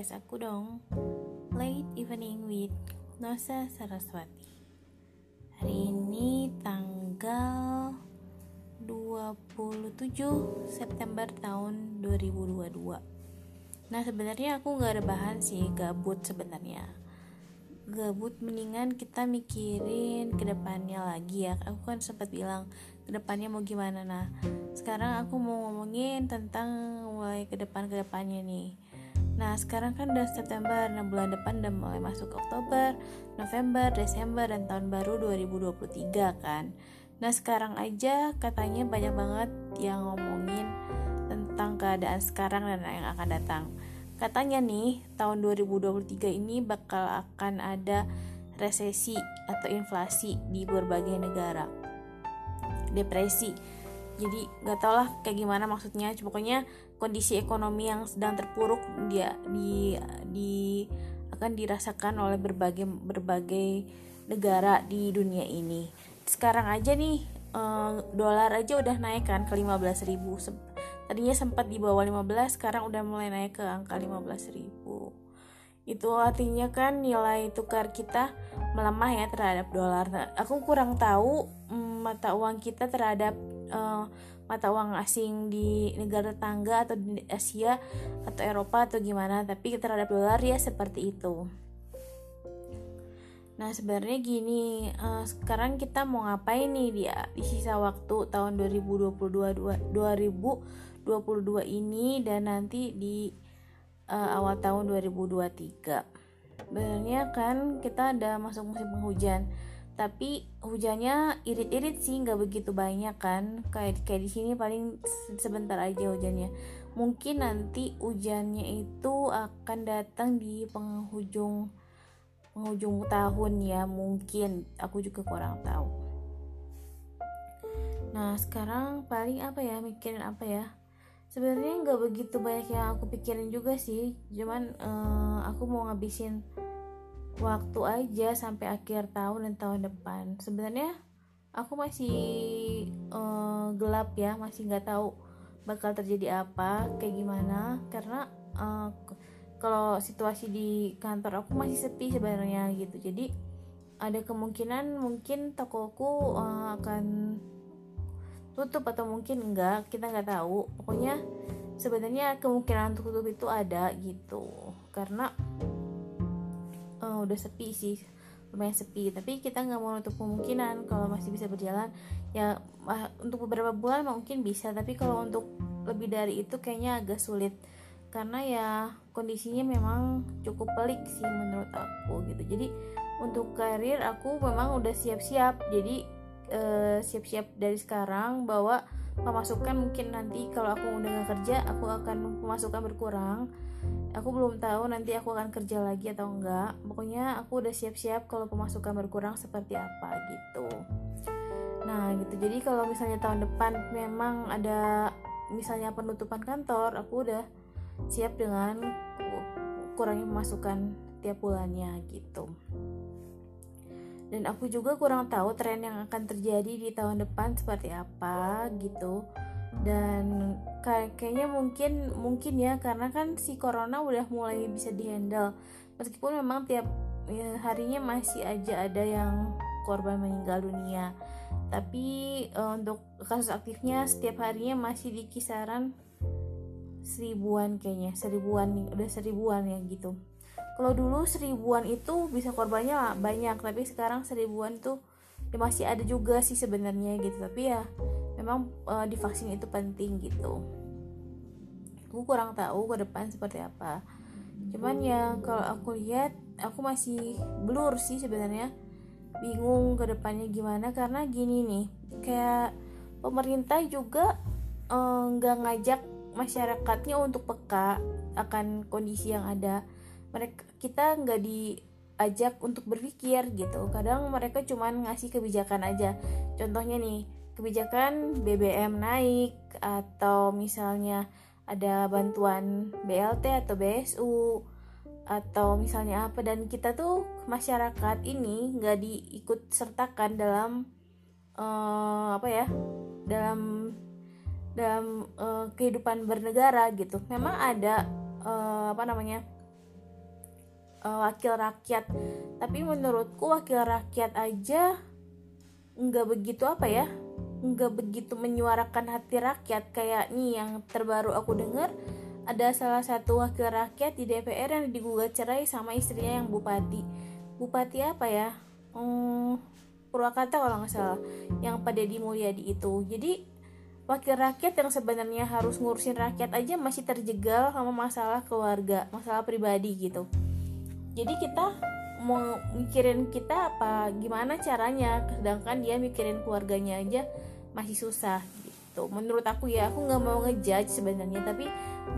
podcast aku dong. Late Evening with Nosa Saraswati. Hari ini tanggal 27 September tahun 2022 Nah sebenarnya aku gak ada bahan sih gabut sebenarnya. Gabut mendingan kita mikirin ke depannya lagi ya. Aku kan sempat bilang ke depannya mau gimana? Nah sekarang aku mau ngomongin tentang mulai ke depan ke depannya nih Nah sekarang kan udah September, nah bulan depan udah mulai masuk Oktober, November, Desember, dan tahun baru 2023 kan. Nah sekarang aja katanya banyak banget yang ngomongin tentang keadaan sekarang dan yang akan datang. Katanya nih tahun 2023 ini bakal akan ada resesi atau inflasi di berbagai negara. Depresi jadi nggak tau lah kayak gimana maksudnya. Pokoknya kondisi ekonomi yang sedang terpuruk dia di di akan dirasakan oleh berbagai berbagai negara di dunia ini. Sekarang aja nih eh, dolar aja udah naik kan ke 15 ribu. Tadinya sempat di bawah 15 sekarang udah mulai naik ke angka 15 ribu. Itu artinya kan nilai tukar kita melemah ya terhadap dolar. Aku kurang tahu mm, mata uang kita terhadap uh, mata uang asing di negara tetangga atau di Asia atau Eropa atau gimana tapi terhadap dolar ya seperti itu. Nah sebenarnya gini uh, sekarang kita mau ngapain nih dia di sisa waktu tahun 2022 2022 ini dan nanti di uh, awal tahun 2023 sebenarnya kan kita ada masuk musim penghujan tapi hujannya irit-irit sih nggak begitu banyak kan. Kayak kayak di sini paling sebentar aja hujannya. Mungkin nanti hujannya itu akan datang di penghujung penghujung tahun ya mungkin. Aku juga kurang tahu. Nah sekarang paling apa ya mikirin apa ya? Sebenarnya nggak begitu banyak yang aku pikirin juga sih. Cuman uh, aku mau ngabisin waktu aja sampai akhir tahun dan tahun depan. Sebenarnya aku masih uh, gelap ya masih nggak tahu bakal terjadi apa kayak gimana. Karena uh, kalau situasi di kantor aku masih sepi sebenarnya gitu. Jadi ada kemungkinan mungkin tokoku uh, akan tutup atau mungkin enggak kita nggak tahu. Pokoknya sebenarnya kemungkinan untuk tutup itu ada gitu. Karena uh, udah sepi sih lumayan sepi. Tapi kita nggak mau nutup kemungkinan kalau masih bisa berjalan. Ya uh, untuk beberapa bulan mungkin bisa tapi kalau untuk lebih dari itu kayaknya agak sulit. Karena ya kondisinya memang cukup pelik sih menurut aku gitu. Jadi untuk karir aku memang udah siap-siap. Jadi uh, siap-siap dari sekarang bahwa pemasukan mungkin nanti kalau aku udah gak kerja aku akan pemasukan berkurang. Aku belum tahu nanti aku akan kerja lagi atau enggak. Pokoknya aku udah siap-siap kalau pemasukan berkurang seperti apa gitu. Nah gitu. Jadi kalau misalnya tahun depan memang ada misalnya penutupan kantor aku udah siap dengan kurangnya pemasukan tiap bulannya gitu dan aku juga kurang tahu tren yang akan terjadi di tahun depan seperti apa gitu. Dan kayak kayaknya mungkin mungkin ya karena kan si corona udah mulai bisa dihandle. Meskipun memang tiap ya, harinya masih aja ada yang korban meninggal dunia. Tapi uh, untuk kasus aktifnya setiap harinya masih di kisaran seribuan kayaknya seribuan udah seribuan ya gitu kalau dulu seribuan itu bisa korbannya banyak tapi sekarang seribuan tuh ya masih ada juga sih sebenarnya gitu. Tapi ya memang uh, divaksin itu penting gitu. Aku kurang tahu ke depan seperti apa. Cuman ya kalau aku lihat aku masih blur sih sebenarnya. Bingung ke depannya gimana karena gini nih kayak pemerintah juga eh, nggak ngajak masyarakatnya untuk peka akan kondisi yang ada mereka kita nggak diajak untuk berpikir gitu. Kadang mereka cuman ngasih kebijakan aja. Contohnya nih kebijakan BBM naik atau misalnya ada bantuan BLT atau BSU atau misalnya apa. Dan kita tuh masyarakat ini nggak diikut sertakan dalam uh, apa ya dalam dalam uh, kehidupan bernegara gitu. Memang ada uh, apa namanya uh, wakil rakyat. Tapi menurutku wakil rakyat aja nggak begitu apa ya nggak begitu menyuarakan hati rakyat. Kayak nih yang terbaru aku dengar ada salah satu wakil rakyat di DPR yang digugat cerai sama istrinya yang bupati. Bupati apa ya? Hmm, Purwakarta kalau nggak salah yang pada di Mulyadi itu. Jadi wakil rakyat yang sebenarnya harus ngurusin rakyat aja masih terjegal sama masalah keluarga masalah pribadi gitu jadi kita mau mikirin kita apa gimana caranya? Sedangkan dia mikirin keluarganya aja masih susah gitu. Menurut aku ya aku nggak mau ngejudge sebenarnya. Tapi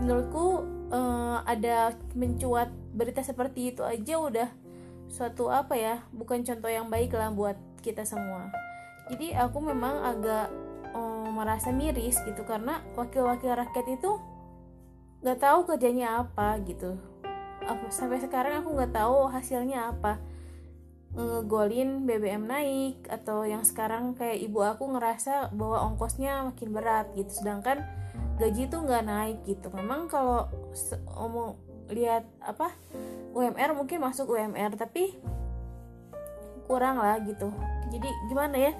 menurutku uh, ada mencuat berita seperti itu aja udah suatu apa ya bukan contoh yang baik lah buat kita semua. Jadi aku memang agak merasa miris gitu. Karena wakil-wakil rakyat itu nggak tahu kerjanya apa gitu sampai sekarang aku nggak tahu hasilnya apa. Ngegolin BBM naik atau yang sekarang kayak ibu aku ngerasa bahwa ongkosnya makin berat gitu. Sedangkan gaji itu nggak naik gitu. Memang kalau omong lihat apa UMR mungkin masuk UMR tapi kurang lah gitu. Jadi gimana ya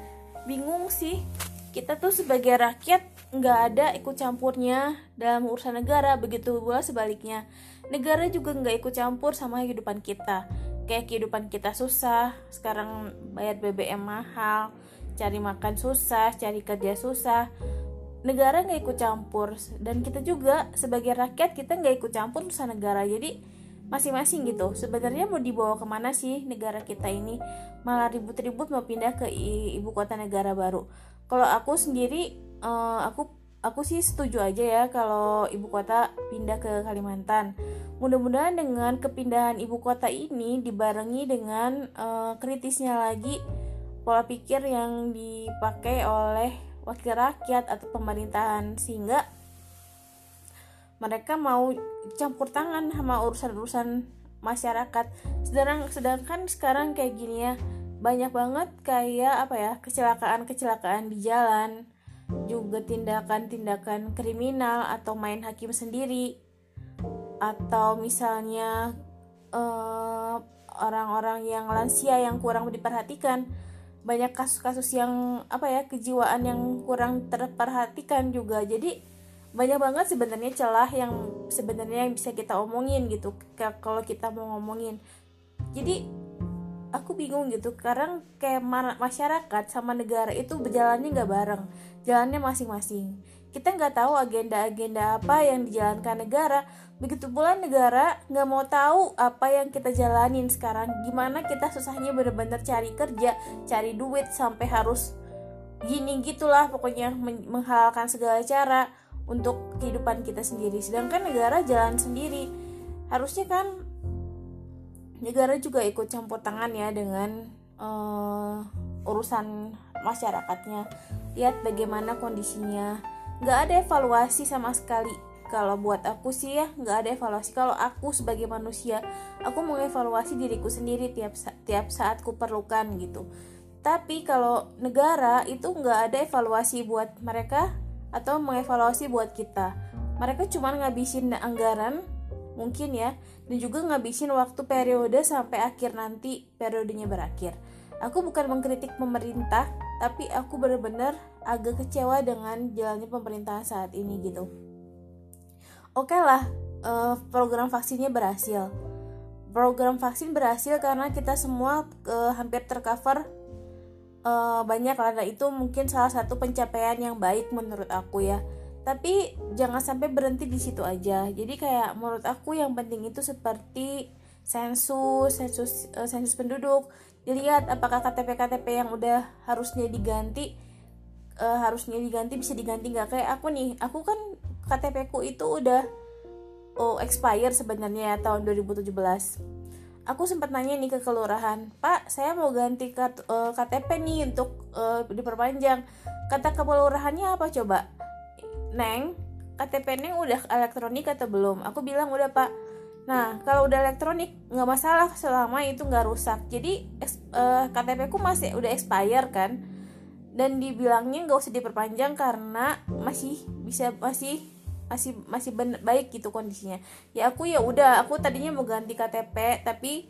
bingung sih. Kita tuh sebagai rakyat nggak ada ikut campurnya dalam urusan negara begitu pula sebaliknya. Negara juga nggak ikut campur sama kehidupan kita. Kayak kehidupan kita susah sekarang bayar BBM mahal cari makan susah cari kerja susah. Negara nggak ikut campur dan kita juga sebagai rakyat kita nggak ikut campur urusan negara. Jadi masing-masing gitu. Sebenarnya mau dibawa ke mana sih negara kita ini? Malah ribut-ribut mau pindah ke ibu kota negara baru. Kalau aku sendiri uh, aku aku sih setuju aja ya kalau ibu kota pindah ke Kalimantan. Mudah-mudahan dengan kepindahan ibu kota ini dibarengi dengan uh, kritisnya lagi pola pikir yang dipakai oleh wakil rakyat atau pemerintahan. Sehingga mereka mau campur tangan sama urusan-urusan masyarakat. Sedangkan sedangkan sekarang kayak gini ya, banyak banget kayak apa ya kecelakaan-kecelakaan di jalan juga tindakan-tindakan kriminal atau main hakim sendiri atau misalnya eh, orang-orang yang lansia yang kurang diperhatikan banyak kasus-kasus yang apa ya kejiwaan yang kurang terperhatikan juga jadi banyak banget sebenarnya celah yang sebenarnya yang bisa kita omongin gitu kalau kita mau ngomongin. Jadi aku bingung gitu karena kayak masyarakat sama negara itu berjalannya nggak bareng jalannya masing-masing. Kita nggak tahu agenda-agenda apa yang dijalankan negara begitu pula negara nggak mau tahu apa yang kita jalanin sekarang. Gimana kita susahnya bener-bener cari kerja cari duit sampai harus gini gitulah pokoknya menghalalkan segala cara untuk kehidupan kita sendiri. Sedangkan negara jalan sendiri. Harusnya kan negara juga ikut campur tangan ya dengan uh, urusan masyarakatnya. Lihat bagaimana kondisinya. Nggak ada evaluasi sama sekali. Kalau buat aku sih ya nggak ada evaluasi. Kalau aku sebagai manusia aku mau evaluasi diriku sendiri tiap tiap saat ku perlukan gitu. Tapi kalau negara itu nggak ada evaluasi buat mereka atau mengevaluasi buat kita. Mereka cuma ngabisin anggaran mungkin ya dan juga ngabisin waktu periode sampai akhir nanti periodenya berakhir. Aku bukan mengkritik pemerintah tapi aku benar-benar agak kecewa dengan jalannya pemerintahan saat ini gitu. Oke okay lah uh, program vaksinnya berhasil. Program vaksin berhasil karena kita semua uh, hampir tercover uh, banyak karena itu mungkin salah satu pencapaian yang baik menurut aku ya. Tapi jangan sampai berhenti di situ aja. Jadi kayak menurut aku yang penting itu seperti sensus sensus uh, sensus penduduk. Dilihat apakah KTP KTP yang udah harusnya diganti uh, harusnya diganti bisa diganti nggak? Kayak aku nih aku kan KTP ku itu udah oh expire sebenarnya ya, tahun 2017 aku sempat nanya nih ke kelurahan pak saya mau ganti kat, uh, eh, KTP nih untuk uh, diperpanjang kata kelurahannya apa coba Neng, KTP Neng udah elektronik atau belum? Aku bilang udah pak. Nah, kalau udah elektronik nggak masalah selama itu nggak rusak. Jadi uh, KTP ku masih udah expire kan? Dan dibilangnya nggak usah diperpanjang karena masih bisa masih masih masih ben baik gitu kondisinya. Ya aku ya udah aku tadinya mau ganti KTP tapi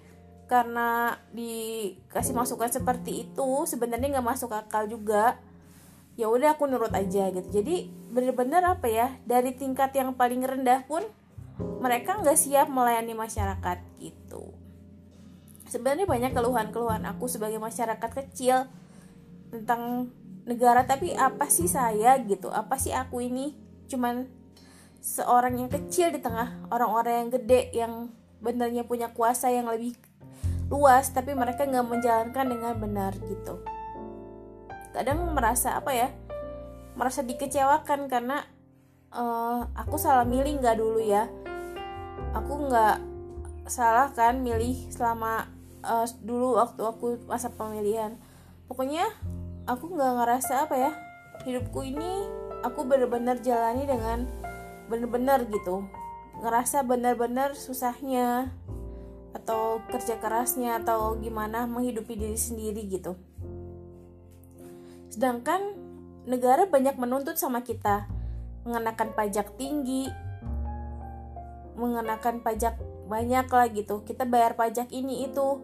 karena dikasih masukan seperti itu sebenarnya nggak masuk akal juga. Ya udah aku nurut aja gitu. Jadi bener-bener apa ya dari tingkat yang paling rendah pun mereka nggak siap melayani masyarakat gitu. Sebenarnya banyak keluhan-keluhan aku sebagai masyarakat kecil tentang negara tapi apa sih saya gitu? Apa sih aku ini? Cuman seorang yang kecil di tengah orang-orang yang gede yang benernya punya kuasa yang lebih luas tapi mereka nggak menjalankan dengan benar gitu. Kadang merasa apa ya merasa dikecewakan karena uh, aku salah milih nggak dulu ya. Aku nggak salah kan milih selama uh, dulu waktu aku masa pemilihan. Pokoknya aku nggak ngerasa apa ya hidupku ini aku benar-benar jalani dengan benar-benar gitu. Ngerasa benar-benar susahnya atau kerja kerasnya atau gimana menghidupi diri sendiri gitu. Sedangkan negara banyak menuntut sama kita. Mengenakan pajak tinggi mengenakan pajak banyak lah gitu. Kita bayar pajak ini itu.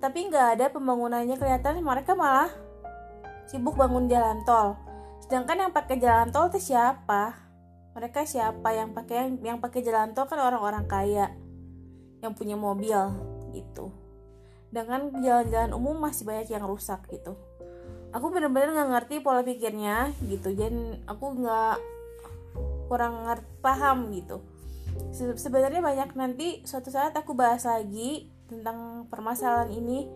Tapi nggak ada pembangunannya kelihatan mereka malah sibuk bangun jalan tol. Sedangkan yang pakai jalan tol itu siapa mereka siapa? Yang pakai yang, pakai jalan tol kan orang-orang kaya. Yang punya mobil gitu. Dengan jalan-jalan umum masih banyak yang rusak gitu. Aku bener-bener nggak ngerti pola pikirnya gitu. Dan aku nggak kurang ngerti paham gitu. Se sebenarnya banyak. Nanti suatu saat aku bahas lagi tentang permasalahan ini.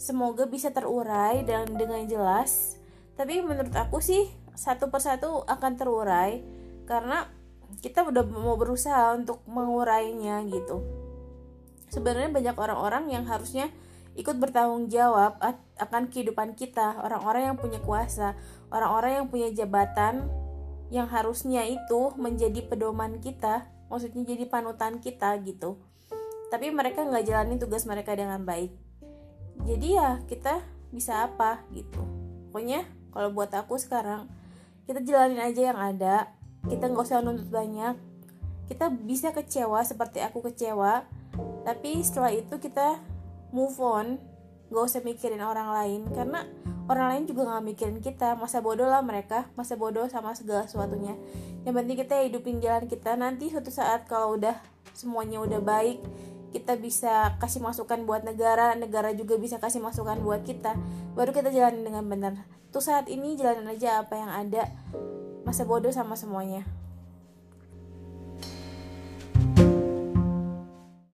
Semoga bisa terurai dan dengan jelas. Tapi menurut aku sih satu persatu akan terurai karena kita udah mau berusaha untuk mengurainya gitu. Sebenarnya banyak orang-orang yang harusnya ikut bertanggung jawab akan kehidupan kita. Orang-orang yang punya kuasa orang-orang yang punya jabatan yang harusnya itu menjadi pedoman kita maksudnya jadi panutan kita gitu. Tapi mereka nggak jalanin tugas mereka dengan baik. Jadi ya kita bisa apa gitu. Pokoknya kalau buat aku sekarang kita jalanin aja yang ada kita nggak usah nuntut banyak. Kita bisa kecewa seperti aku kecewa. Tapi setelah itu kita move on. Gak usah mikirin orang lain. Karena orang lain juga nggak mikirin kita. Masa bodoh lah mereka. Masa bodoh sama segala sesuatunya. Yang penting kita hidupin jalan kita. Nanti suatu saat kalau udah semuanya udah baik kita bisa kasih masukan buat negara, negara juga bisa kasih masukan buat kita. Baru kita jalanin dengan benar. Tuh saat ini jalanin aja apa yang ada. Masa bodoh sama semuanya.